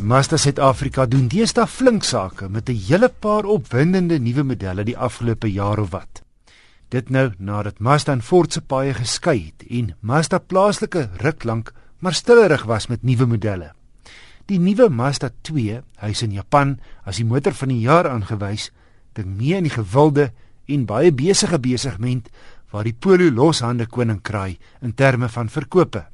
Mazda Suid-Afrika doen deesdae flink sake met 'n hele paar opwindende nuwe modelle die afgelope jaar of wat. Dit nou nadat Mazda en Ford se paie geskei het en Mazda plaaslike ruk lank maar stillerig was met nuwe modelle. Die nuwe Mazda 2, hy's in Japan as die motor van die jaar aangewys, ding mee in die gewilde en baie besige besigment waar die Polo loshande koning kraai in terme van verkope.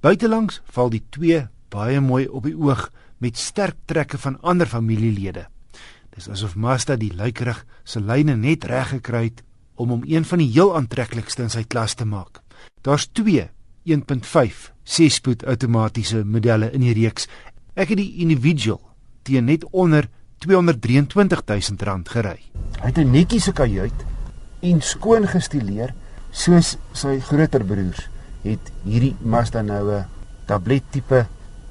Buitelangs val die 2 baie mooi op die oog met sterk trekke van ander familielede. Dis asof Mazda die lykerig se lyne net reg gekry het om hom een van die heel aantreklikste in sy klas te maak. Daar's 2 1.5 6-spoed outomatiese modelle in die reeks. Ek het die individual teen net onder 223 000 rand gery. Hy het 'n netjiese kajuit en skoon gestileer soos sy groter broers het hierdie Mazda nou 'n tablet tipe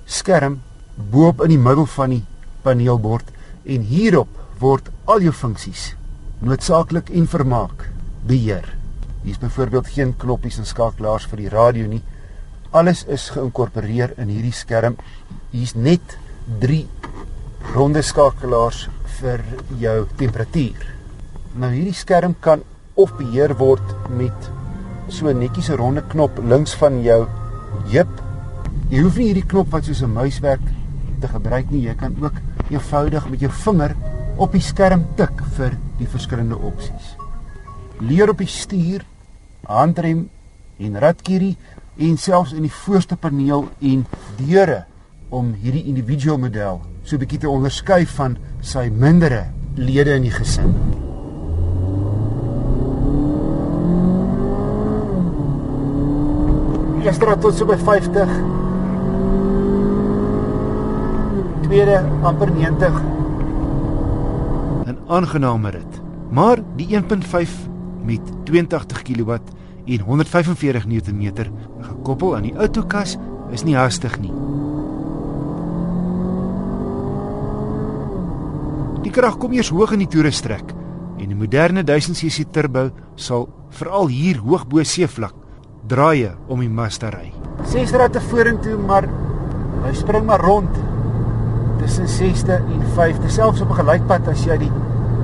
skerm bo-op in die middel van die paneelbord en hierop word al jou funksies noodsaaklik en vermaak beheer. Hier's byvoorbeeld geen knoppies en skakelaars vir die radio nie. Alles is geïnkorporeer in hierdie skerm. Hier's net 3 ronde skakelaars vir jou temperatuur. Nou hierdie skerm kan of beheer word met so netjies 'n ronde knop links van jou heup. Jy hoef nie hierdie knop wat soos 'n muis werk te gebruik nie. Jy kan ook eenvoudig met jou vinger op die skerm tik vir die verskillende opsies. Leer op die stuur, handrem en ratkierie en selfs in die voorste paneel en deure om hierdie individual model so bietjie te onderskei van sy mindere lede in die gesin. Eerste tot so by 50 tweede amper 90. 'n Aangename rit. Maar die 1.5 met 82 kW en 145 Nm gekoppel aan die outokas is nie hastig nie. Die krag kom eers hoog in die toerestrek en die moderne 1000cc turbo sal veral hier hoog bo seevlak draaie om die Mazda ry. Ses ratte vorentoe, maar hy spring maar rond tussen 6de en 5de selfs op 'n gelykpad as jy die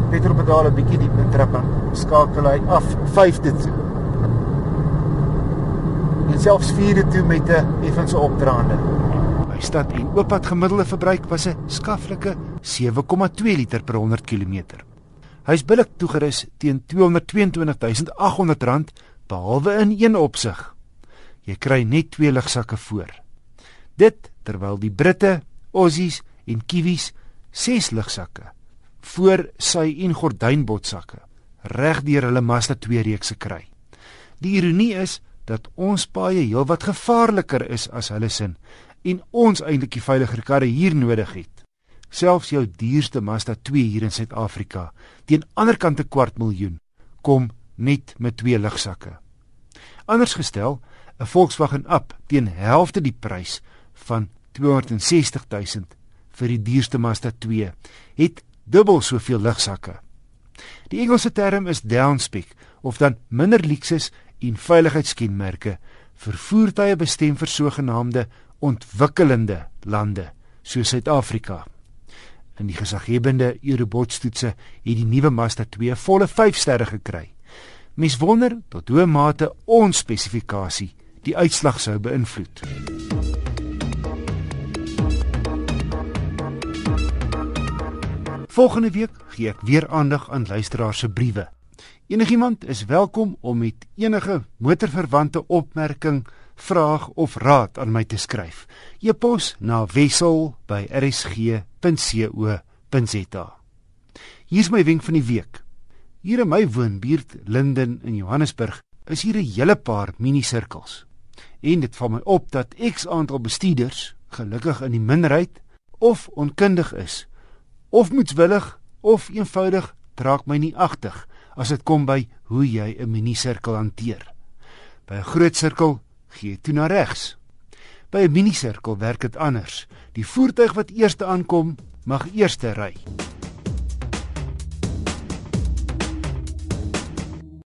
petrolpedaal 'n bietjie diep intrap en skakel hy af 5de toe. En selfs 4de toe met 'n effense opdraande. My stad en ooppad gemiddelde verbruik was 'n skaflike 7,2 liter per 100 km. Hy's billik toegerus teen R222800 behalwe in een opsig. Jy kry net twee lugsakke voor. Dit terwyl die Britte, Aussies en kiwis ses lugsakke voor sy en gordynbotsakke reg deur hulle Mazda 2 reekse kry. Die ironie is dat ons paaie heelwat gevaarliker is as hulle sin en ons eintlik die veiliger karre hier nodig het. Selfs jou duurste Mazda 2 hier in Suid-Afrika teen ander kant 'n kwart miljoen kom net met twee lugsakke. Anders gestel, 'n Volkswagen Up teen helfte die prys van 260 000 vir die duurste Mazda 2 het dubbel soveel lugsakke. Die Engelse term is downspeak of dan minder luksus en veiligheidskenmerke vir voertuie bestem vir sogenaamde ontwikkelende lande soos Suid-Afrika. In die gesaghebende Eurobots-toetse het die nuwe Mazda 2 volle 5 sterre gekry. Mens wonder tot hoe mate ons spesifikasie die uitslag sou beïnvloed. Volgende week gee ek weer aandag aan luisteraars se briewe. Enigiemand is welkom om met enige motorverwante opmerking, vraag of raad aan my te skryf. E-pos na wissel@rsg.co.za. Hier's my wenk van die week. Hier in my woonbuurt Linden in Johannesburg is hier 'n hele paar mini-sirkels. En dit val my op dat X aantal bestuurders gelukkig in die minderheid of onkundig is of moetswillig of eenvoudig draak my nie agtig as dit kom by hoe jy 'n minisirkel hanteer. By 'n groot sirkel gee jy toe na regs. By 'n minisirkel werk dit anders. Die voertuig wat eerste aankom, mag eerste ry.